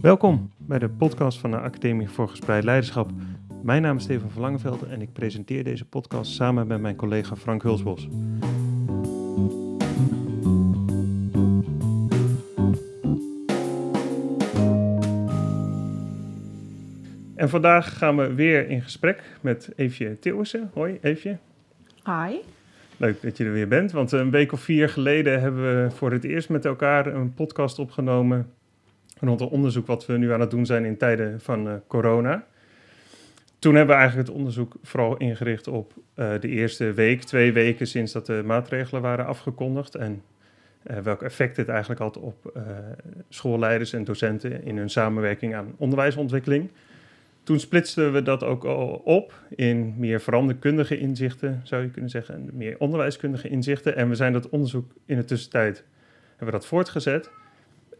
Welkom bij de podcast van de Academie voor Gespreid Leiderschap. Mijn naam is Steven van Langevelde en ik presenteer deze podcast samen met mijn collega Frank Hulsbos. En vandaag gaan we weer in gesprek met Eefje Theeuwissen. Hoi Eefje. Hi. Leuk dat je er weer bent, want een week of vier geleden hebben we voor het eerst met elkaar een podcast opgenomen rond een onderzoek wat we nu aan het doen zijn in tijden van uh, corona. Toen hebben we eigenlijk het onderzoek vooral ingericht op uh, de eerste week, twee weken sinds dat de maatregelen waren afgekondigd en uh, welk effect dit eigenlijk had op schoolleiders en docenten in hun samenwerking aan onderwijsontwikkeling. Toen splitsten we dat ook op in meer veranderkundige inzichten, zou je kunnen zeggen, en meer onderwijskundige inzichten. En we zijn dat onderzoek in de tussentijd hebben we dat voortgezet.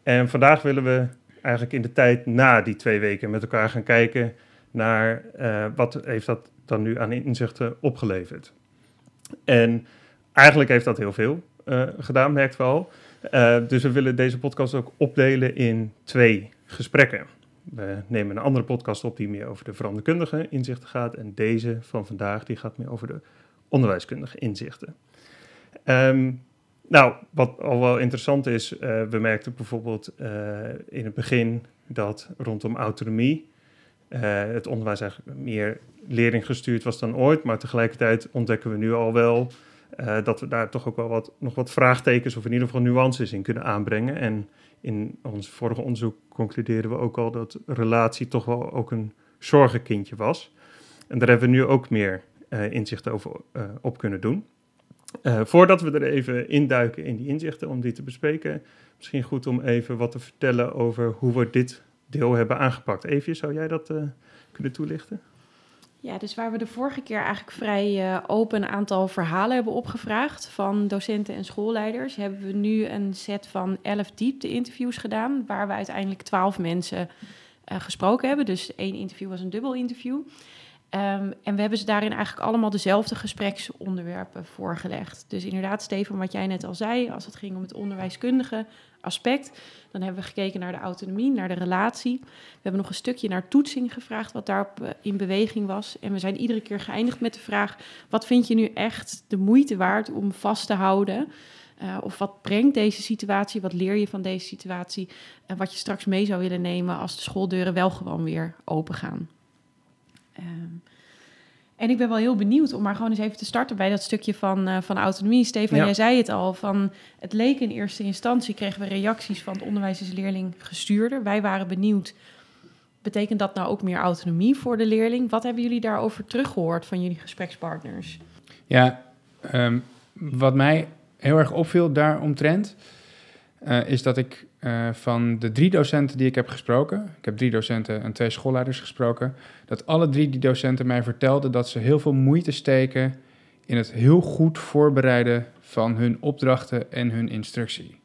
En vandaag willen we eigenlijk in de tijd na die twee weken met elkaar gaan kijken naar uh, wat heeft dat dan nu aan inzichten opgeleverd. En eigenlijk heeft dat heel veel uh, gedaan, merkt wel. Uh, dus we willen deze podcast ook opdelen in twee gesprekken. We nemen een andere podcast op die meer over de veranderkundige inzichten gaat. En deze van vandaag die gaat meer over de onderwijskundige inzichten. Um, nou, wat al wel interessant is, uh, we merkten bijvoorbeeld uh, in het begin dat rondom autonomie uh, het onderwijs eigenlijk meer leerlinggestuurd was dan ooit. Maar tegelijkertijd ontdekken we nu al wel dat we daar toch ook wel wat, nog wat vraagtekens of in ieder geval nuances in kunnen aanbrengen. En in ons vorige onderzoek concludeerden we ook al dat relatie toch wel ook een zorgenkindje was. En daar hebben we nu ook meer inzicht over op kunnen doen. Uh, voordat we er even induiken in die inzichten om die te bespreken, misschien goed om even wat te vertellen over hoe we dit deel hebben aangepakt. Evie, zou jij dat uh, kunnen toelichten? Ja, dus waar we de vorige keer eigenlijk vrij uh, open een aantal verhalen hebben opgevraagd van docenten en schoolleiders, hebben we nu een set van elf diepte-interviews gedaan, waar we uiteindelijk twaalf mensen gesproken hebben. Dus één interview was een dubbel interview. Um, en we hebben ze daarin eigenlijk allemaal dezelfde gespreksonderwerpen voorgelegd. Dus inderdaad, Steven, wat jij net al zei, als het ging om het onderwijskundige aspect, dan hebben we gekeken naar de autonomie, naar de relatie. We hebben nog een stukje naar toetsing gevraagd, wat daarop uh, in beweging was. En we zijn iedere keer geëindigd met de vraag: wat vind je nu echt de moeite waard om vast te houden? Uh, of wat brengt deze situatie? Wat leer je van deze situatie? En wat je straks mee zou willen nemen als de schooldeuren wel gewoon weer open gaan. Um, en ik ben wel heel benieuwd om maar gewoon eens even te starten bij dat stukje van, uh, van autonomie. Stefan, ja. jij zei het al, van het leek in eerste instantie, kregen we reacties van het onderwijs is leerling gestuurder. Wij waren benieuwd, betekent dat nou ook meer autonomie voor de leerling? Wat hebben jullie daarover teruggehoord van jullie gesprekspartners? Ja, um, wat mij heel erg opviel daaromtrent, uh, is dat ik uh, van de drie docenten die ik heb gesproken, ik heb drie docenten en twee schoolleiders gesproken, dat alle drie die docenten mij vertelden dat ze heel veel moeite steken in het heel goed voorbereiden van hun opdrachten en hun instructie.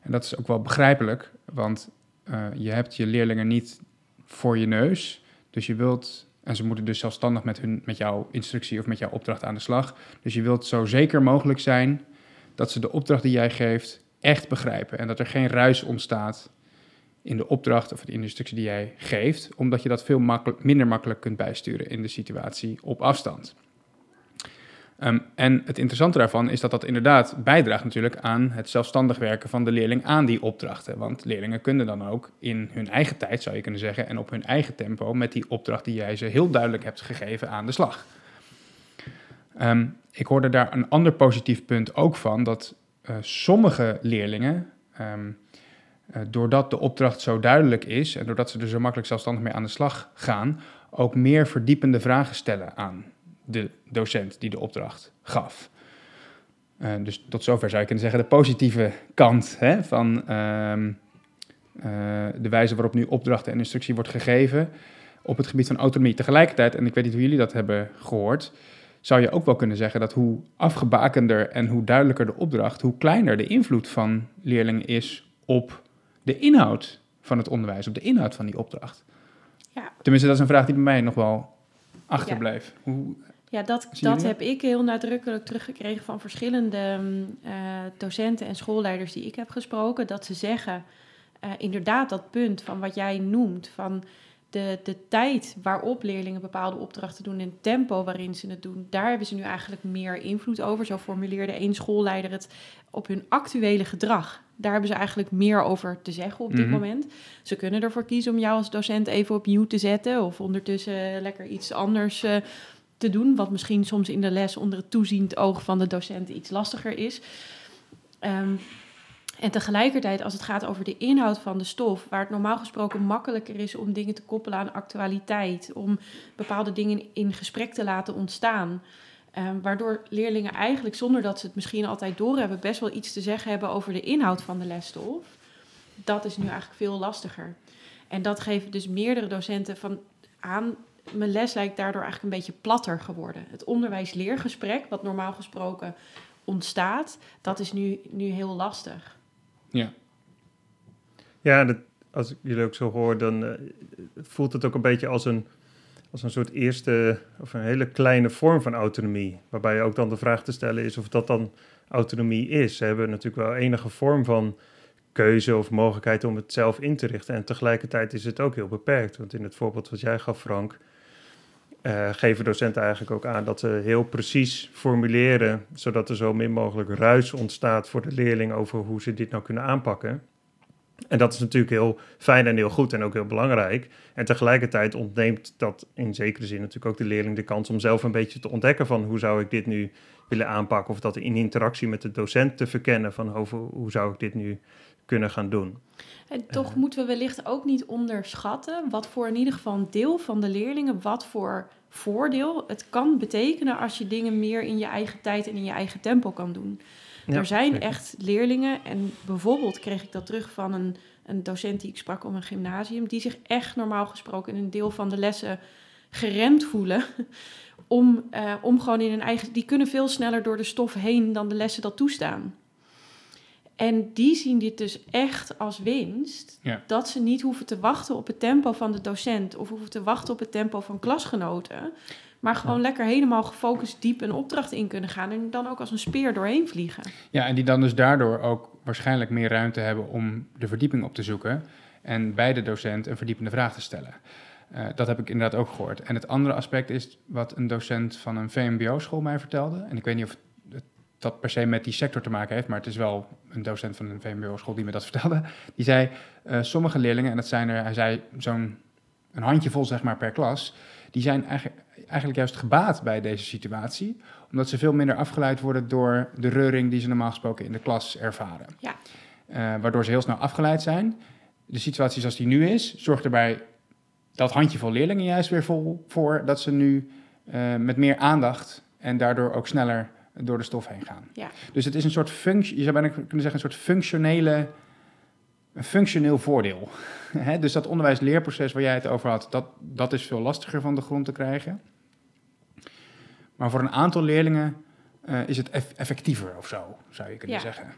En dat is ook wel begrijpelijk, want uh, je hebt je leerlingen niet voor je neus, dus je wilt, en ze moeten dus zelfstandig met, hun, met jouw instructie of met jouw opdracht aan de slag, dus je wilt zo zeker mogelijk zijn dat ze de opdracht die jij geeft echt begrijpen. En dat er geen ruis ontstaat in de opdracht of de instructie die jij geeft, omdat je dat veel minder makkelijk kunt bijsturen in de situatie op afstand. Um, en het interessante daarvan is dat dat inderdaad bijdraagt natuurlijk aan het zelfstandig werken van de leerling aan die opdrachten. Want leerlingen kunnen dan ook in hun eigen tijd, zou je kunnen zeggen, en op hun eigen tempo met die opdracht die jij ze heel duidelijk hebt gegeven aan de slag. Um, ik hoorde daar een ander positief punt ook van, dat uh, sommige leerlingen, um, uh, doordat de opdracht zo duidelijk is en doordat ze er zo makkelijk zelfstandig mee aan de slag gaan, ook meer verdiepende vragen stellen aan de docent die de opdracht gaf. Uh, dus tot zover zou je kunnen zeggen de positieve kant hè, van um, de wijze waarop nu opdrachten en instructie wordt gegeven op het gebied van autonomie. Tegelijkertijd, en ik weet niet hoe jullie dat hebben gehoord, zou je ook wel kunnen zeggen dat hoe afgebakender en hoe duidelijker de opdracht, hoe kleiner de invloed van leerlingen is op de inhoud van het onderwijs, op de inhoud van die opdracht. Ja. Tenminste, dat is een vraag die bij mij nog wel achterbleef. Ja. Hoe, ja, dat, dat heb ik heel nadrukkelijk teruggekregen van verschillende uh, docenten en schoolleiders die ik heb gesproken. Dat ze zeggen, eh, inderdaad dat punt van wat jij noemt, van de, de tijd waarop leerlingen bepaalde opdrachten doen en het tempo waarin ze het doen, daar hebben ze nu eigenlijk meer invloed over. Zo formuleerde één schoolleider het op hun actuele gedrag. Daar hebben ze eigenlijk meer over te zeggen op dit Mhm. moment. Ze kunnen ervoor kiezen om jou als docent even op mute te zetten of ondertussen lekker iets anders eh, te doen, wat misschien soms in de les onder het toeziend oog van de docent iets lastiger is. Ehm, en tegelijkertijd, als het gaat over de inhoud van de stof, waar het normaal gesproken makkelijker is om dingen te koppelen aan actualiteit, om bepaalde dingen in gesprek te laten ontstaan, ehm, waardoor leerlingen eigenlijk, zonder dat ze het misschien altijd doorhebben, best wel iets te zeggen hebben over de inhoud van de lesstof, dat is nu eigenlijk veel lastiger. En dat geven dus meerdere docenten van aan. Mijn les lijkt daardoor eigenlijk een beetje platter geworden. Het onderwijs-leergesprek, wat normaal gesproken ontstaat, dat is nu, nu heel lastig. Ja. Ja, dat, als ik jullie ook zo hoor, dan eh, voelt het ook een beetje als een, als een soort eerste of een hele kleine vorm van autonomie. Waarbij ook dan de vraag te stellen is of dat dan autonomie is. Ze hebben natuurlijk wel enige vorm van keuze of mogelijkheid om het zelf in te richten. En tegelijkertijd is het ook heel beperkt. Want in het voorbeeld wat jij gaf, Frank, eh, geven docenten eigenlijk ook aan dat ze heel precies formuleren, zodat er zo min mogelijk ruis ontstaat voor de leerling over hoe ze dit nou kunnen aanpakken. En dat is natuurlijk heel fijn en heel goed en ook heel belangrijk. En tegelijkertijd ontneemt dat in zekere zin natuurlijk ook de leerling de kans om zelf een beetje te ontdekken van hoe zou ik dit nu willen aanpakken. Of dat in interactie met de docent te verkennen van over, hoe zou ik dit nu kunnen gaan doen. En toch Eh. moeten we wellicht ook niet onderschatten wat voor in ieder geval een deel van de leerlingen, wat voor voordeel het kan betekenen als je dingen meer in je eigen tijd en in je eigen tempo kan doen. Ja, er zijn zeker. echt leerlingen, en bijvoorbeeld kreeg ik dat terug van een, een docent die ik sprak op een gymnasium, die zich echt normaal gesproken in een deel van de lessen geremd voelen. Om, eh, om gewoon in hun eigen. Die kunnen veel sneller door de stof heen dan de lessen dat toestaan. En die zien dit dus echt als winst. Ja. Dat ze niet hoeven te wachten op het tempo van de docent of hoeven te wachten op het tempo van klasgenoten. Maar gewoon lekker helemaal gefocust diep een opdracht in kunnen gaan en dan ook als een speer doorheen vliegen. Ja, en die dan dus daardoor ook waarschijnlijk meer ruimte hebben om de verdieping op te zoeken en bij de docent een verdiepende vraag te stellen. Eh, dat heb ik inderdaad ook gehoord. En het andere aspect is wat een docent van een VMBO-school mij vertelde. En ik weet niet of het dat per se met die sector te maken heeft, maar het is wel een docent van een VMBO-school die me dat vertelde. Die zei, eh, sommige leerlingen, en dat zijn er, hij zei zo'n een handjevol zeg maar per klas, die zijn eigenlijk, eigenlijk juist gebaat bij deze situatie, omdat ze veel minder afgeleid worden door de reuring die ze normaal gesproken in de klas ervaren. Ja. Eh, waardoor ze heel snel afgeleid zijn. De situatie zoals die nu is, zorgt erbij dat handjevol leerlingen juist weer vol voor dat ze nu eh, met meer aandacht en daardoor ook sneller door de stof heen gaan. Ja. Dus het is een soort functie, je zou bijna kunnen zeggen, een soort functionele, een functioneel voordeel. Dus dat onderwijs-leerproces waar jij het over had, dat, dat is veel lastiger van de grond te krijgen. Maar voor een aantal leerlingen eh, is het eff- effectiever of zo, zou je kunnen Ja. zeggen.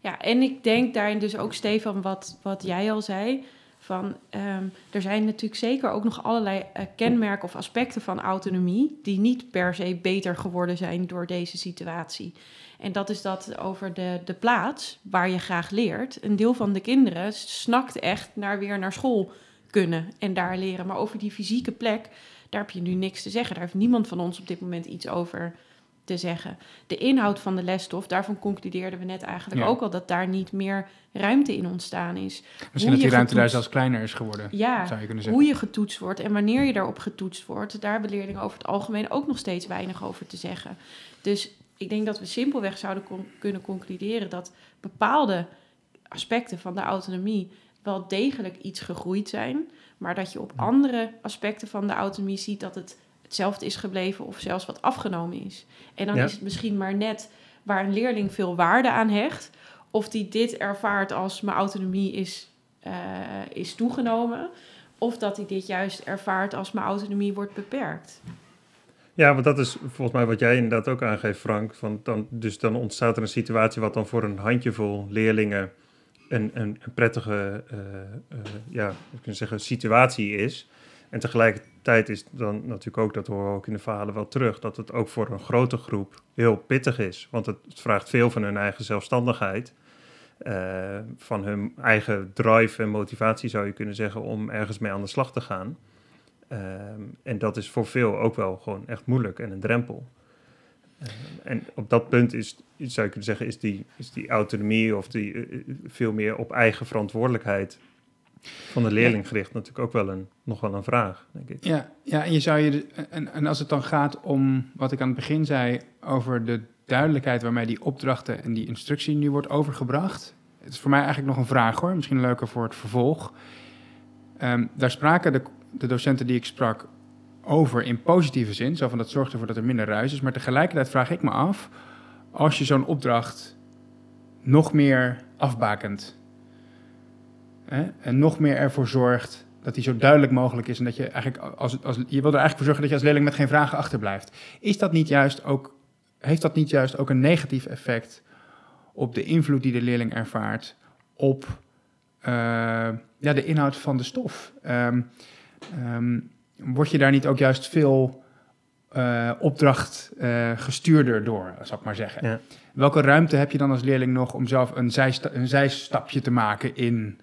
Ja, en ik denk daarin dus ook, Stefan, wat, wat jij al zei. Van, ehm, er zijn natuurlijk zeker ook nog allerlei eh, kenmerken of aspecten van autonomie. die niet per se beter geworden zijn door deze situatie. En dat is dat over de, de plaats waar je graag leert. Een deel van de kinderen snakt echt naar weer naar school kunnen en daar leren. Maar over die fysieke plek, daar heb je nu niks te zeggen. Daar heeft niemand van ons op dit moment iets over te zeggen. De inhoud van de lesstof, daarvan concludeerden we net eigenlijk Ja. ook al dat daar niet meer ruimte in ontstaan is. Misschien dat die ruimte daar zelfs kleiner is geworden, Ja, zou je kunnen zeggen. hoe je getoetst wordt en wanneer je daarop getoetst wordt, daar hebben leerlingen over het algemeen ook nog steeds weinig over te zeggen. Dus ik denk dat we simpelweg zouden con- kunnen concluderen dat bepaalde aspecten van de autonomie wel degelijk iets gegroeid zijn, maar dat je op andere aspecten van de autonomie ziet dat het hetzelfde is gebleven of zelfs wat afgenomen is. En dan Ja. is het misschien maar net waar een leerling veel waarde aan hecht, of die dit ervaart als mijn autonomie is, eh, is toegenomen, of dat hij dit juist ervaart als mijn autonomie wordt beperkt. Ja, want dat is volgens mij wat jij inderdaad ook aangeeft, Frank. Van dan, dus dan ontstaat er een situatie wat dan voor een handjevol leerlingen een, een, een prettige eh, eh, ja, zeggen, situatie is. En tegelijkertijd is dan natuurlijk ook, dat horen we ook in de verhalen wel terug, dat het ook voor een grote groep heel pittig is. Want het vraagt veel van hun eigen zelfstandigheid. eh, van hun eigen drive en motivatie, zou je kunnen zeggen, om ergens mee aan de slag te gaan. Ehm, en dat is voor veel ook wel gewoon echt moeilijk en een drempel. Ehm, en op dat punt is, zou je kunnen zeggen, is die, is die autonomie of die eh, eh, veel meer op eigen verantwoordelijkheid van de leerling gericht natuurlijk ook wel een, nog wel een vraag, denk ik. Ja, ja en, je zou je, en, en als het dan gaat om wat ik aan het begin zei over de duidelijkheid waarmee die opdrachten en die instructie nu wordt overgebracht. Het is voor mij eigenlijk nog een vraag hoor, misschien leuker voor het vervolg. Um, daar spraken de, de docenten die ik sprak over in positieve zin, zo van dat zorgt ervoor dat er minder ruis is. Maar tegelijkertijd vraag ik me af, als je zo'n opdracht nog meer afbakent hè, en nog meer ervoor zorgt dat die zo duidelijk mogelijk is en dat je eigenlijk als, als je wil er eigenlijk voor zorgen dat je als leerling met geen vragen achterblijft. Is dat niet juist ook heeft dat niet juist ook een negatief effect op de invloed die de leerling ervaart op uh, ja, de inhoud van de stof? Um, um, word je daar niet ook juist veel uh, opdracht uh, gestuurder door, zal ik maar zeggen? Ja. Welke ruimte heb je dan als leerling nog om zelf een, zijsta een zijstapje te maken in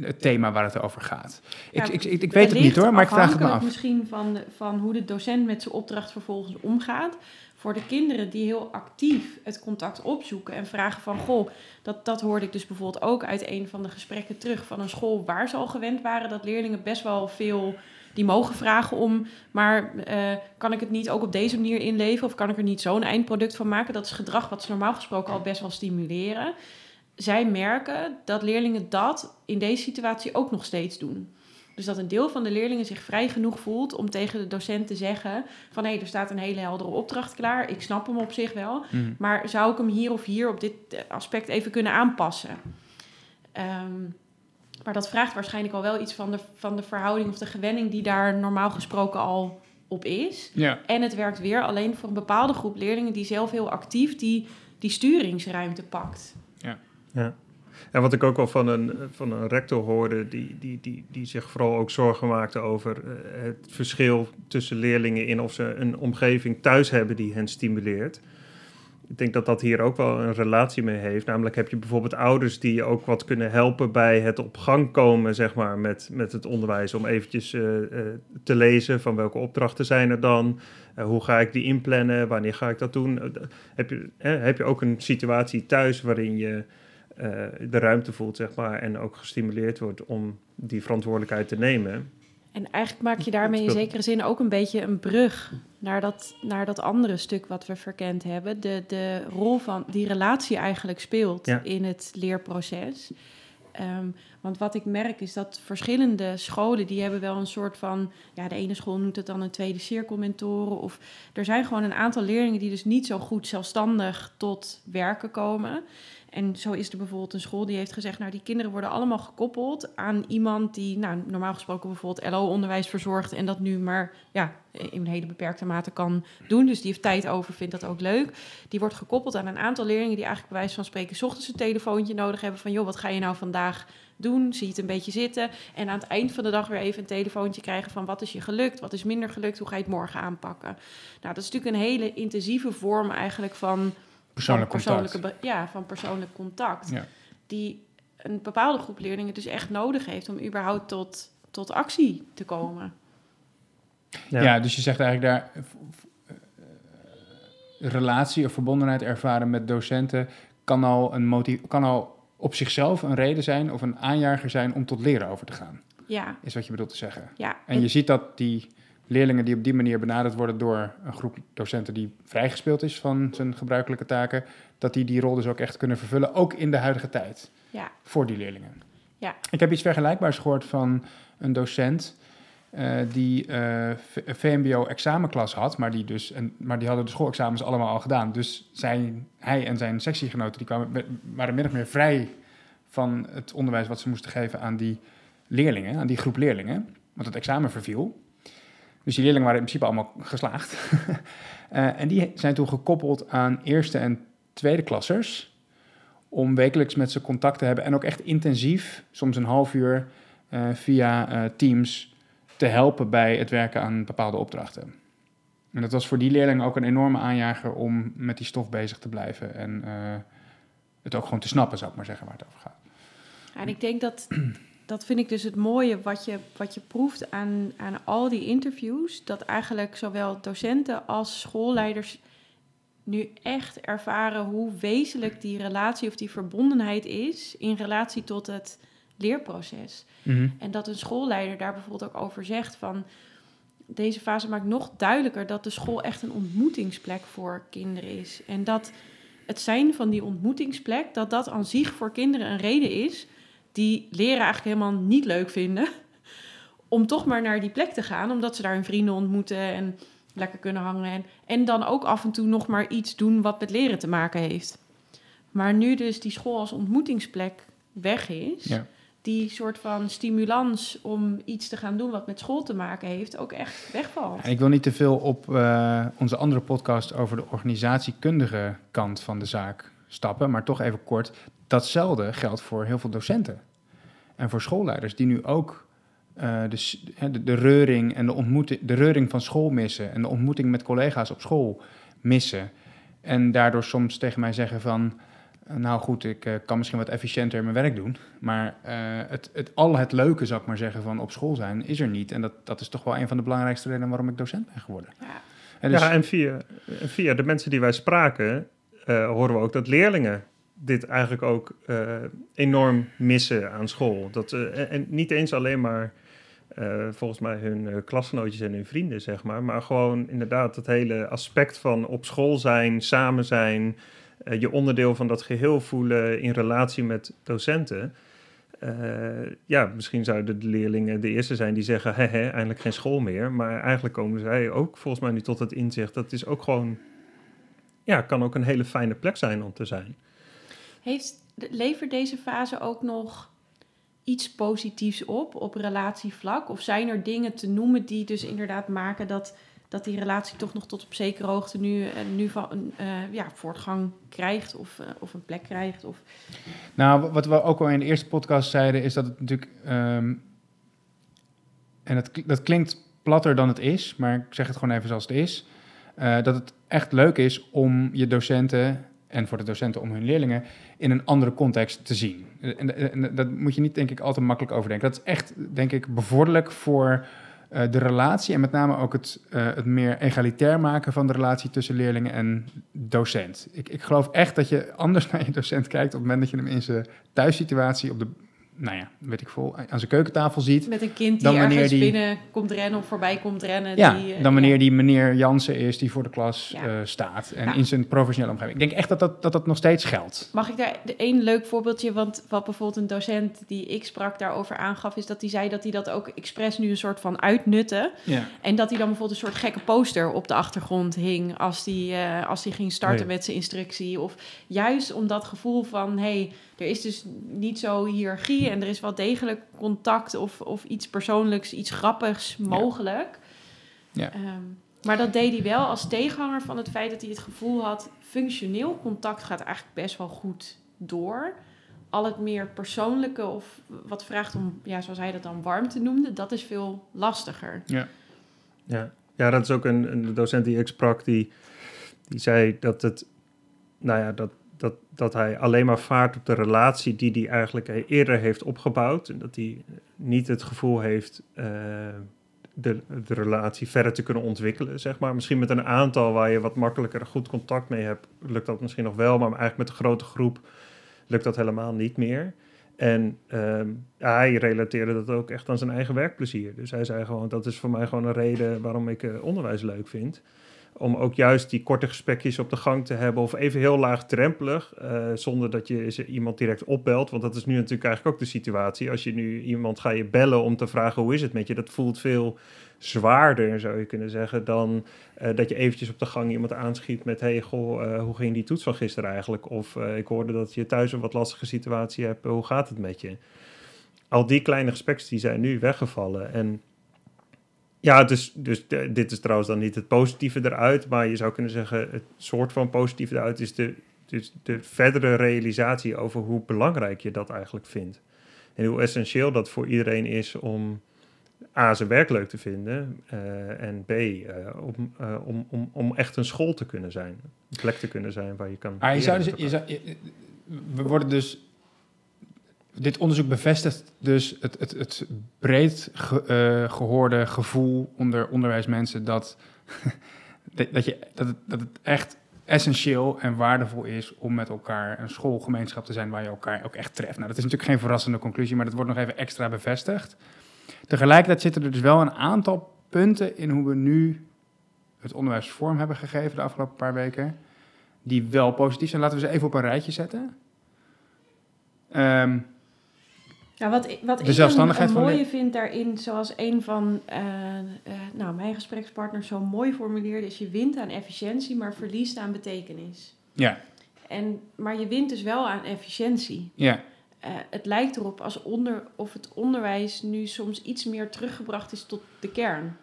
het thema waar het over gaat. Ja, ik, ik, ik, weet het niet hoor, maar ik vraag het me af. misschien van, van hoe de docent met zijn opdracht vervolgens omgaat voor de kinderen die heel actief het contact opzoeken en vragen van goh, dat, dat hoorde ik dus bijvoorbeeld ook uit een van de gesprekken terug van een school waar ze al gewend waren dat leerlingen best wel veel die mogen vragen om, maar uh, kan ik het niet ook op deze manier inleveren of kan ik er niet zo'n eindproduct van maken? Dat is gedrag wat ze normaal gesproken al best wel stimuleren. Zij merken dat leerlingen dat in deze situatie ook nog steeds doen. Dus dat een deel van de leerlingen zich vrij genoeg voelt om tegen de docent te zeggen van hé, hey, er staat een hele heldere opdracht klaar. Ik snap hem op zich wel. Mhm. Maar zou ik hem hier of hier op dit aspect even kunnen aanpassen? Um, maar dat vraagt waarschijnlijk al wel iets van de, van de verhouding of de gewenning die daar normaal gesproken al op is. Ja. En het werkt weer alleen voor een bepaalde groep leerlingen die zelf heel actief die, die sturingsruimte pakt. Ja. En wat ik ook al van een, van een rector hoorde, die, die, die, die zich vooral ook zorgen maakte over eh, het verschil tussen leerlingen in of ze een omgeving thuis hebben die hen stimuleert. Ik denk dat dat hier ook wel een relatie mee heeft. Namelijk heb je bijvoorbeeld ouders die je ook wat kunnen helpen bij het op gang komen, zeg maar, met, met het onderwijs. Om eventjes uh, uh, te lezen van welke opdrachten zijn er dan. Hoe ga ik die inplannen? Wanneer ga ik dat doen? heb, je, heb je ook een situatie thuis waarin je uh, de ruimte voelt, zeg maar, en ook gestimuleerd wordt om die verantwoordelijkheid te nemen. En eigenlijk maak je daarmee in zekere zin ook een beetje een brug naar dat, naar dat andere stuk wat we verkend hebben. De, de rol van die relatie eigenlijk speelt ja. in het leerproces. Um, want wat ik merk is dat verschillende scholen, die hebben wel een soort van, ja, de ene school noemt het dan een tweede cirkelmentoren. Of er zijn gewoon een aantal leerlingen die dus niet zo goed zelfstandig tot werken komen. En zo is er bijvoorbeeld een school die heeft gezegd, nou die kinderen worden allemaal gekoppeld aan iemand die, nou normaal gesproken bijvoorbeeld LO-onderwijs verzorgt en dat nu maar ja, in een hele beperkte mate kan doen. Dus die heeft tijd over, vindt dat ook leuk. Die wordt gekoppeld aan een aantal leerlingen die eigenlijk bij wijze van spreken ochtends een telefoontje nodig hebben van, joh, wat ga je nou vandaag doen? Zie het een beetje zitten. En aan het eind van de dag weer even een telefoontje krijgen van wat is je gelukt, wat is minder gelukt, hoe ga je het morgen aanpakken? Nou, dat is natuurlijk een hele intensieve vorm eigenlijk van Persoonlijk van persoonlijke, ja, van persoonlijk contact. Ja. Die een bepaalde groep leerlingen dus echt nodig heeft om überhaupt tot, tot actie te komen. Ja. ja dus je zegt eigenlijk daar eh, relatie of verbondenheid ervaren met docenten kan al, een motief, kan al op zichzelf een reden zijn of een aanjager zijn om tot leren over te gaan. Ja. Is wat je bedoelt te zeggen. Ja. En je ziet dat die leerlingen die op die manier benaderd worden door een groep docenten die vrijgespeeld is van zijn gebruikelijke taken, dat die die rol dus ook echt kunnen vervullen, ook in de huidige tijd. Ja. Voor die leerlingen. Ja. Ik heb iets vergelijkbaars gehoord van een docent uh, die uh, VMBO-examenklas had, maar die, dus, en, maar die hadden de schoolexamens allemaal al gedaan. Dus zijn, hij en zijn sectiegenoten die kwamen, waren min of meer vrij van het onderwijs wat ze moesten geven aan die leerlingen, aan die groep leerlingen. Want het examen verviel. Dus die leerlingen waren in principe allemaal geslaagd. uh, en die zijn toen gekoppeld aan eerste en tweede klassers. Om wekelijks met ze contact te hebben en ook echt intensief, soms een half uur uh, via uh, Teams, te helpen bij het werken aan bepaalde opdrachten. En dat was voor die leerlingen ook een enorme aanjager om met die stof bezig te blijven en het ook gewoon te snappen, zou ik maar zeggen, waar het over gaat. En ik denk dat, dat vind ik dus het mooie wat je, wat je proeft aan, aan al die interviews. Dat eigenlijk zowel docenten als schoolleiders nu echt ervaren hoe wezenlijk die relatie of die verbondenheid is in relatie tot het leerproces. Mhm. En dat een schoolleider daar bijvoorbeeld ook over zegt van deze fase maakt nog duidelijker dat de school echt een ontmoetingsplek voor kinderen is. En dat het zijn van die ontmoetingsplek, dat dat aan zich voor kinderen een reden is die leren eigenlijk helemaal niet leuk vinden. Om toch maar naar die plek te gaan, omdat ze daar hun vrienden ontmoeten en lekker kunnen hangen. En, en dan ook af en toe nog maar iets doen wat met leren te maken heeft. Maar nu dus die school als ontmoetingsplek weg is, Ja. die soort van stimulans om iets te gaan doen wat met school te maken heeft, ook echt wegvalt. Ik wil niet te veel op eh, onze andere podcast over de organisatiekundige kant van de zaak stappen, maar toch even kort. Datzelfde geldt voor heel veel docenten en voor schoolleiders die nu ook eh, de, de, de reuring en de ontmoeting, de reuring van school missen en de ontmoeting met collega's op school missen. En daardoor soms tegen mij zeggen van, eh, nou goed, ik eh, kan misschien wat efficiënter mijn werk doen, maar eh, het, het, al het leuke, zou ik maar zeggen, van op school zijn, is er niet. En dat, dat is toch wel een van de belangrijkste redenen waarom ik docent ben geworden. Ja. En dus, ja, en via, via de mensen die wij spraken, eh, horen we ook dat leerlingen dit eigenlijk ook eh, enorm missen aan school. Dat, eh, en, niet eens alleen maar eh, volgens mij hun klasgenootjes en hun vrienden, zeg maar, maar gewoon inderdaad het hele aspect van op school zijn, samen zijn, je onderdeel van dat geheel voelen in relatie met docenten. Ja, misschien zouden de leerlingen de eerste zijn die zeggen, hè, eindelijk geen school meer. Maar eigenlijk komen zij ook volgens mij nu tot het inzicht, dat is ook gewoon, ja, kan ook een hele fijne plek zijn om te zijn. Heeft, levert deze fase ook nog iets positiefs op, op relatievlak? Of zijn er dingen te noemen die dus inderdaad maken dat, dat die relatie toch nog tot op zekere hoogte nu, eh, nu van, eh, ja, voortgang krijgt of, eh, of een plek krijgt? Of, Nou, wat we ook al in de eerste podcast zeiden, is dat het natuurlijk. ehm, en dat, dat klinkt platter dan het is, maar ik zeg het gewoon even zoals het is. dat het echt leuk is om je docenten en voor de docenten om hun leerlingen in een andere context te zien. En, en, dat moet je niet, denk ik, altijd makkelijk overdenken. Dat is echt, denk ik, bevorderlijk voor eh, de relatie en met name ook het, eh, het meer egalitair maken van de relatie tussen leerlingen en docent. Ik, ik geloof echt dat je anders naar je docent kijkt op het moment dat je hem in zijn thuissituatie op de, nou ja, weet ik veel, aan zijn keukentafel ziet. met een kind die ergens die- binnen komt rennen of voorbij komt rennen. Ja, die, eh, dan wanneer ja. die meneer Jansen is die voor de klas Ja. eh, staat en in zijn professionele omgeving. Ik denk echt dat dat, dat, dat nog steeds geldt. Mag ik daar één leuk voorbeeldje? Want wat bijvoorbeeld een docent die ik sprak daarover aangaf, is dat hij zei dat hij dat ook expres nu een soort van uitnutte. Ja. En dat hij dan bijvoorbeeld een soort gekke poster op de achtergrond hing als hij eh, als die ging starten Oh met zijn instructie. Of juist om dat gevoel van, hé, hey, er is dus niet zo hiërarchie en er is wel degelijk contact of, of iets persoonlijks, iets grappigs mogelijk. Ja. Ehm, maar dat deed hij wel als tegenhanger van het feit dat hij het gevoel had, functioneel contact gaat eigenlijk best wel goed door. Al het meer persoonlijke of wat vraagt om, ja, zoals hij dat dan warmte noemde, dat is veel lastiger. Ja, ja dat is ook een, een docent die ik sprak, die, die zei dat het, nou ja, dat, dat, dat hij alleen maar vaart op de relatie die hij eigenlijk eerder heeft opgebouwd. En dat hij niet het gevoel heeft eh, de, de relatie verder te kunnen ontwikkelen, zeg maar. Misschien met een aantal waar je wat makkelijker goed contact mee hebt, lukt dat misschien nog wel, maar eigenlijk met een grote groep lukt dat helemaal niet meer. En ehm, hij relateerde dat ook echt aan zijn eigen werkplezier. Dus hij zei gewoon, dat is voor mij gewoon een reden waarom ik eh, onderwijs leuk vind. Om ook juist die korte gesprekjes op de gang te hebben. Of even heel laagdrempelig, eh, zonder dat je iemand direct opbelt. Want dat is nu natuurlijk eigenlijk ook de situatie. Als je nu iemand ga je bellen om te vragen hoe is het met je. Dat voelt veel zwaarder, zou je kunnen zeggen, dan eh, dat je eventjes op de gang iemand aanschiet met... hey, goh, eh, hoe ging die toets van gisteren eigenlijk? Of ik hoorde dat je thuis een wat lastige situatie hebt. hoe gaat het met je? Al die kleine gesprekken die zijn nu weggevallen. En ja, dus, dus de- dit is trouwens dan niet het positieve eruit... maar je zou kunnen zeggen, het soort van positieve eruit... is de, dus de verdere realisatie over hoe belangrijk je dat eigenlijk vindt. En hoe essentieel dat voor iedereen is om... A, zijn werk leuk te vinden. eh, en B, eh, om, eh, om, om, om echt een school te kunnen zijn. Een plek te kunnen zijn waar je kan... Maar je zou, dus, je zou, je- we worden dus. Dit onderzoek bevestigt dus het, het, het breed eh, gehoorde gevoel onder onderwijsmensen dat, dat, je, dat, het, dat het echt essentieel en waardevol is om met elkaar een schoolgemeenschap te zijn waar je elkaar ook echt treft. Nou, dat is natuurlijk geen verrassende conclusie, maar dat wordt nog even extra bevestigd. Tegelijkertijd zitten er dus wel een aantal punten in hoe we nu het onderwijs vorm hebben gegeven de afgelopen paar weken, die wel positief zijn. Laten we ze even op een rijtje zetten. Ehm, Wat, ik- wat De ik een, zelfstandigheid een mooie vind daarin, zoals een van eh, eh, nou, mijn gesprekspartners zo mooi formuleerde, is je wint aan efficiëntie, maar verliest aan betekenis. ja, En, maar je wint dus wel aan efficiëntie. ja, Eh, het lijkt erop als onder, of het onderwijs nu soms iets meer teruggebracht is tot de kern.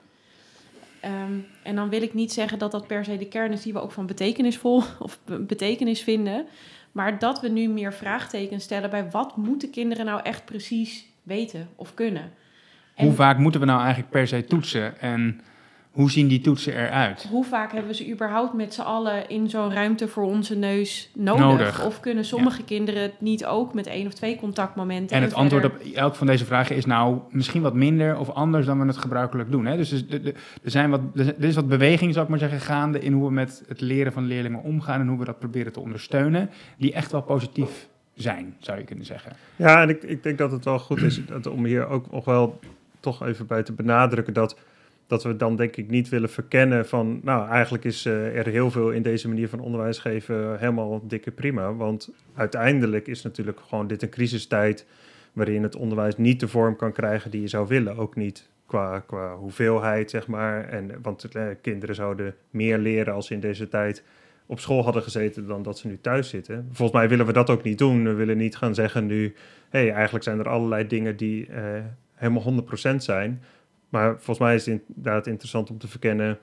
Ehm, en dan wil ik niet zeggen dat dat per se de kern is die we ook van betekenisvol of be- betekenis vinden. Maar dat we nu meer vraagtekens stellen bij wat moeten kinderen nou echt precies weten of kunnen. En Hoe vaak moeten we nou eigenlijk per se toetsen en hoe zien die toetsen eruit? hoe vaak hebben we ze überhaupt met z'n allen in zo'n ruimte voor onze neus nodig? Nodig. Of kunnen sommige kinderen het niet ook met één of twee contactmomenten? En het antwoord op elk van deze vragen is nou misschien wat minder of anders dan we het gebruikelijk doen. Hè? Dus er, zijn wat, er is wat beweging, zou ik maar zeggen, gaande in hoe we met het leren van leerlingen omgaan en hoe we dat proberen te ondersteunen, die echt wel positief zijn, zou je kunnen zeggen. Ja, en ik, ik denk dat het wel goed is dat, om hier ook nog wel toch even bij te benadrukken dat, dat we dan denk ik niet willen verkennen van, nou eigenlijk is eh, er heel veel in deze manier van onderwijs geven helemaal dikke prima. Want uiteindelijk is natuurlijk gewoon dit een crisistijd waarin het onderwijs niet de vorm kan krijgen die je zou willen. Ook niet qua, qua hoeveelheid, zeg maar. En, want eh, kinderen zouden meer leren als ze in deze tijd op school hadden gezeten dan dat ze nu thuis zitten. Volgens mij willen we dat ook niet doen. We willen niet gaan zeggen nu, hé, hey, eigenlijk zijn er allerlei dingen die eh, helemaal 100% zijn. Maar volgens mij is het inderdaad interessant om te verkennen,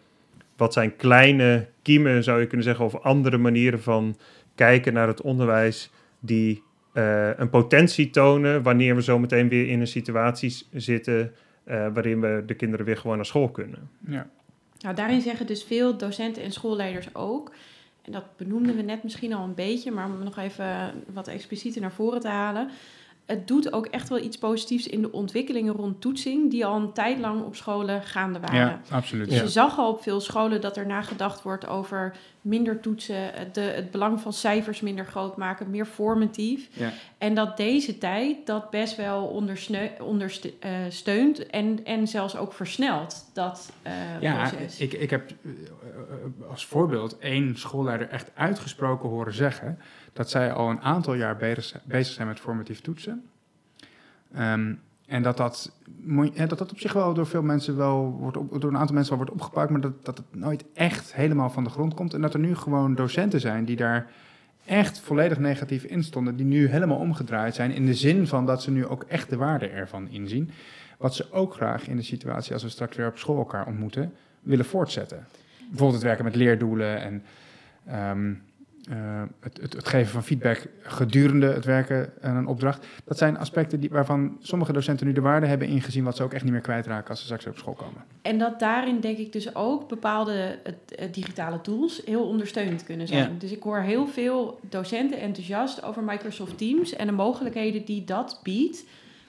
wat zijn kleine kiemen, zou je kunnen zeggen, of andere manieren van kijken naar het onderwijs die eh, een potentie tonen wanneer we zo meteen weer in een situatie zitten eh, waarin we de kinderen weer gewoon naar school kunnen. Ja. Nou, daarin zeggen dus veel docenten en schoolleiders ook, en dat benoemden we net misschien al een beetje, maar om nog even wat explicieter naar voren te halen. Het doet ook echt wel iets positiefs in de ontwikkelingen rond toetsing, die al een tijd lang op scholen gaande waren. ja, absoluut. Dus je zag al op veel scholen dat er nagedacht wordt over minder toetsen, de, het belang van cijfers minder groot maken, meer formatief. Ja. En dat deze tijd dat best wel ondersteunt en, en zelfs ook versnelt, dat eh, Ja, proces. ik, ik heb eh, eh, als voorbeeld één schoolleider echt uitgesproken horen zeggen dat zij al een aantal jaar bezig, zijn met formatief toetsen. Ehm, en dat dat, dat dat op zich wel door veel mensen wel wordt door een aantal mensen wel wordt opgepakt, maar dat, dat het nooit echt helemaal van de grond komt. En dat er nu gewoon docenten zijn die daar echt volledig negatief in stonden, die nu helemaal omgedraaid zijn in de zin van dat ze nu ook echt de waarde ervan inzien. Wat ze ook graag in de situatie als we straks weer op school elkaar ontmoeten, willen voortzetten. Bijvoorbeeld het werken met leerdoelen en ehm, eh, het, het, het geven van feedback gedurende het werken aan een opdracht. Dat zijn aspecten die, waarvan sommige docenten nu de waarde hebben ingezien, wat ze ook echt niet meer kwijtraken als ze straks op school komen. En dat daarin denk ik dus ook bepaalde eh, digitale tools heel ondersteunend kunnen zijn. Ja. Dus ik hoor heel veel docenten enthousiast over Microsoft Teams en de mogelijkheden die dat biedt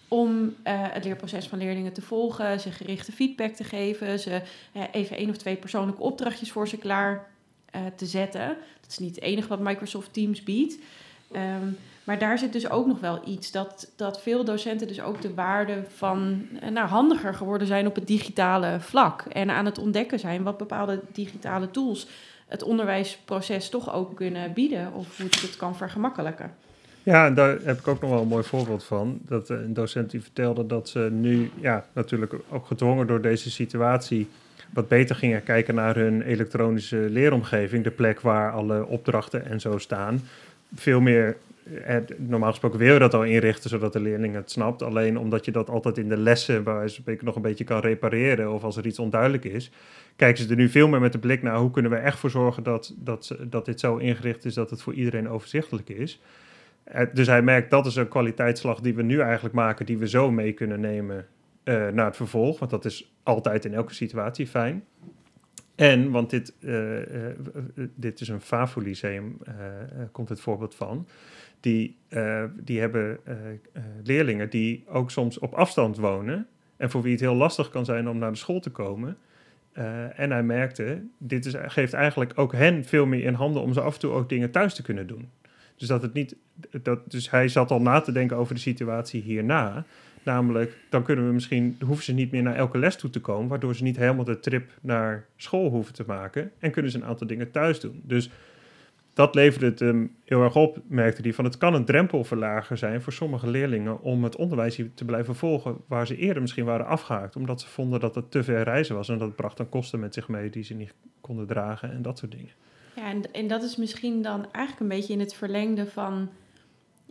om eh, het leerproces van leerlingen te volgen, ze gerichte feedback te geven, ze eh, even één of twee persoonlijke opdrachtjes voor ze klaar eh, te zetten. Dat is niet het enige wat Microsoft Teams biedt. Ehm, maar daar zit dus ook nog wel iets dat, dat veel docenten dus ook de waarde van eh, nou, handiger geworden zijn op het digitale vlak. En aan het ontdekken zijn wat bepaalde digitale tools het onderwijsproces toch ook kunnen bieden of hoe het het kan vergemakkelijken. Ja, daar heb ik ook nog wel een mooi voorbeeld van. Dat een docent die vertelde dat ze nu, ja, natuurlijk ook gedwongen door deze situatie, wat beter gingen kijken naar hun elektronische leeromgeving, de plek waar alle opdrachten en zo staan. Veel meer, eh, normaal gesproken wil je dat al inrichten zodat de leerling het snapt. Alleen omdat je dat altijd in de lessen bij wijze nog een beetje kan repareren of als er iets onduidelijk is, kijken ze er nu veel meer met de blik naar hoe kunnen we echt voor zorgen dat, dat, dat dit zo ingericht is dat het voor iedereen overzichtelijk is. Eh, Dus hij merkt dat is een kwaliteitsslag die we nu eigenlijk maken, die we zo mee kunnen nemen eh, naar het vervolg. Want dat is altijd in elke situatie fijn. En, want dit, eh, eh, dit is een FAVO-lyceum, komt het voorbeeld van. die, die hebben leerlingen die ook soms op afstand wonen. En voor wie het heel lastig kan zijn om naar de school te komen. En hij merkte, dit is, geeft eigenlijk ook hen veel meer in handen om ze af en toe ook dingen thuis te kunnen doen. Dus, dat het niet, dat, dus hij zat al na te denken over de situatie hierna. Namelijk, dan kunnen we misschien, hoeven ze niet meer naar elke les toe te komen, waardoor ze niet helemaal de trip naar school hoeven te maken. En kunnen ze een aantal dingen thuis doen. Dus dat leverde het hem heel erg op, merkte hij. Van het kan een drempelverlager zijn voor sommige leerlingen om het onderwijs te blijven volgen, waar ze eerder misschien waren afgehaakt, omdat ze vonden dat het te ver reizen was. En dat bracht dan kosten met zich mee die ze niet konden dragen en dat soort dingen. Ja, en, en dat is misschien dan eigenlijk een beetje in het verlengde van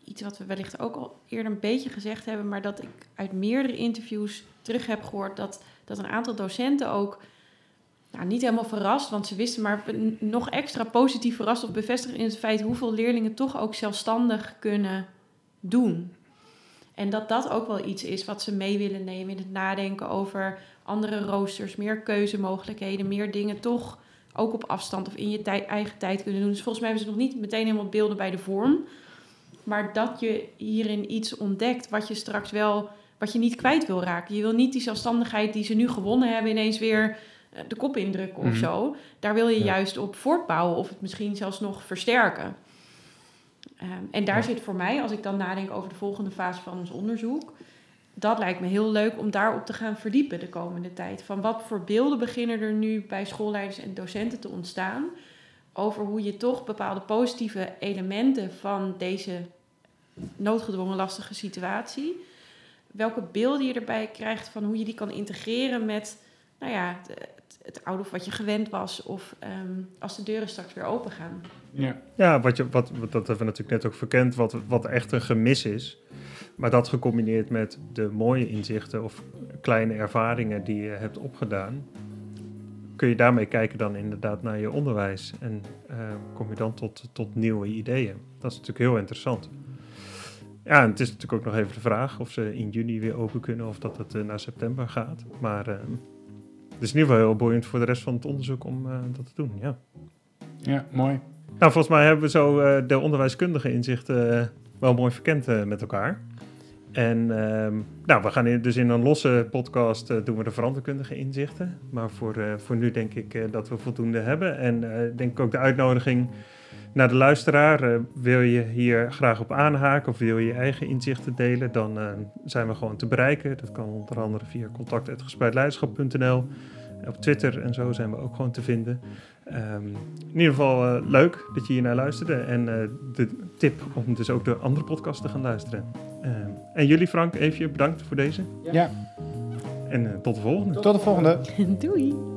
iets wat we wellicht ook al eerder een beetje gezegd hebben, maar dat ik uit meerdere interviews terug heb gehoord dat, dat een aantal docenten ook nou, niet helemaal verrast, want ze wisten maar nog extra positief verrast of bevestigd in het feit hoeveel leerlingen toch ook zelfstandig kunnen doen. En dat dat ook wel iets is wat ze mee willen nemen in het nadenken over andere roosters, meer keuzemogelijkheden, meer dingen toch ook op afstand of in je eigen tijd kunnen doen. Dus volgens mij hebben ze nog niet meteen helemaal beelden bij de vorm. Maar dat je hierin iets ontdekt wat je straks wel, wat je niet kwijt wil raken. Je wil niet die zelfstandigheid die ze nu gewonnen hebben ineens weer eh, de kop indrukken of Mhm. zo. Daar wil je Ja. juist op voortbouwen of het misschien zelfs nog versterken. Ehm, en daar Ja. zit voor mij, als ik dan nadenk over de volgende fase van ons onderzoek, dat lijkt me heel leuk om daarop te gaan verdiepen de komende tijd. Van wat voor beelden beginnen er nu bij schoolleiders en docenten te ontstaan over hoe je toch bepaalde positieve elementen van deze noodgedwongen lastige situatie, welke beelden je erbij krijgt van hoe je die kan integreren met, nou ja, het, het, oude of wat je gewend was of ehm, als de deuren straks weer open gaan. Ja. Ja, wat je, wat, wat- dat hebben we natuurlijk net ook verkend, wat, wat echt een gemis is. Maar dat gecombineerd met de mooie inzichten of kleine ervaringen die je hebt opgedaan, kun je daarmee kijken dan inderdaad naar je onderwijs. En eh, kom je dan tot, tot nieuwe ideeën. Dat is natuurlijk heel interessant. Ja, en het is natuurlijk ook nog even de vraag of ze in juni weer open kunnen of dat het eh, naar september gaat. Maar eh, het is in ieder geval heel boeiend voor de rest van het onderzoek om eh, dat te doen, ja. ja, mooi. Nou, volgens mij hebben we zo eh, de onderwijskundige inzichten wel mooi verkend met elkaar. En ehm, nou, we gaan in- dus in een losse podcast doen we de veranderkundige inzichten. Maar voor, voor nu denk ik dat we voldoende hebben. En denk ik ook de uitnodiging naar de luisteraar. eh, wil je hier graag op aanhaken of wil je je eigen inzichten delen? Dan eh, zijn we gewoon te bereiken. Dat kan onder andere via contact.gespreidleiderschap.nl. Op Twitter en zo zijn we ook gewoon te vinden. Ehm, in ieder geval eh, leuk dat je hier naar luisterde. En eh, de tip om dus ook de andere podcast te gaan luisteren. Ehm, en jullie, Frank, even bedankt voor deze. Ja, En tot de volgende. tot de volgende. Doei!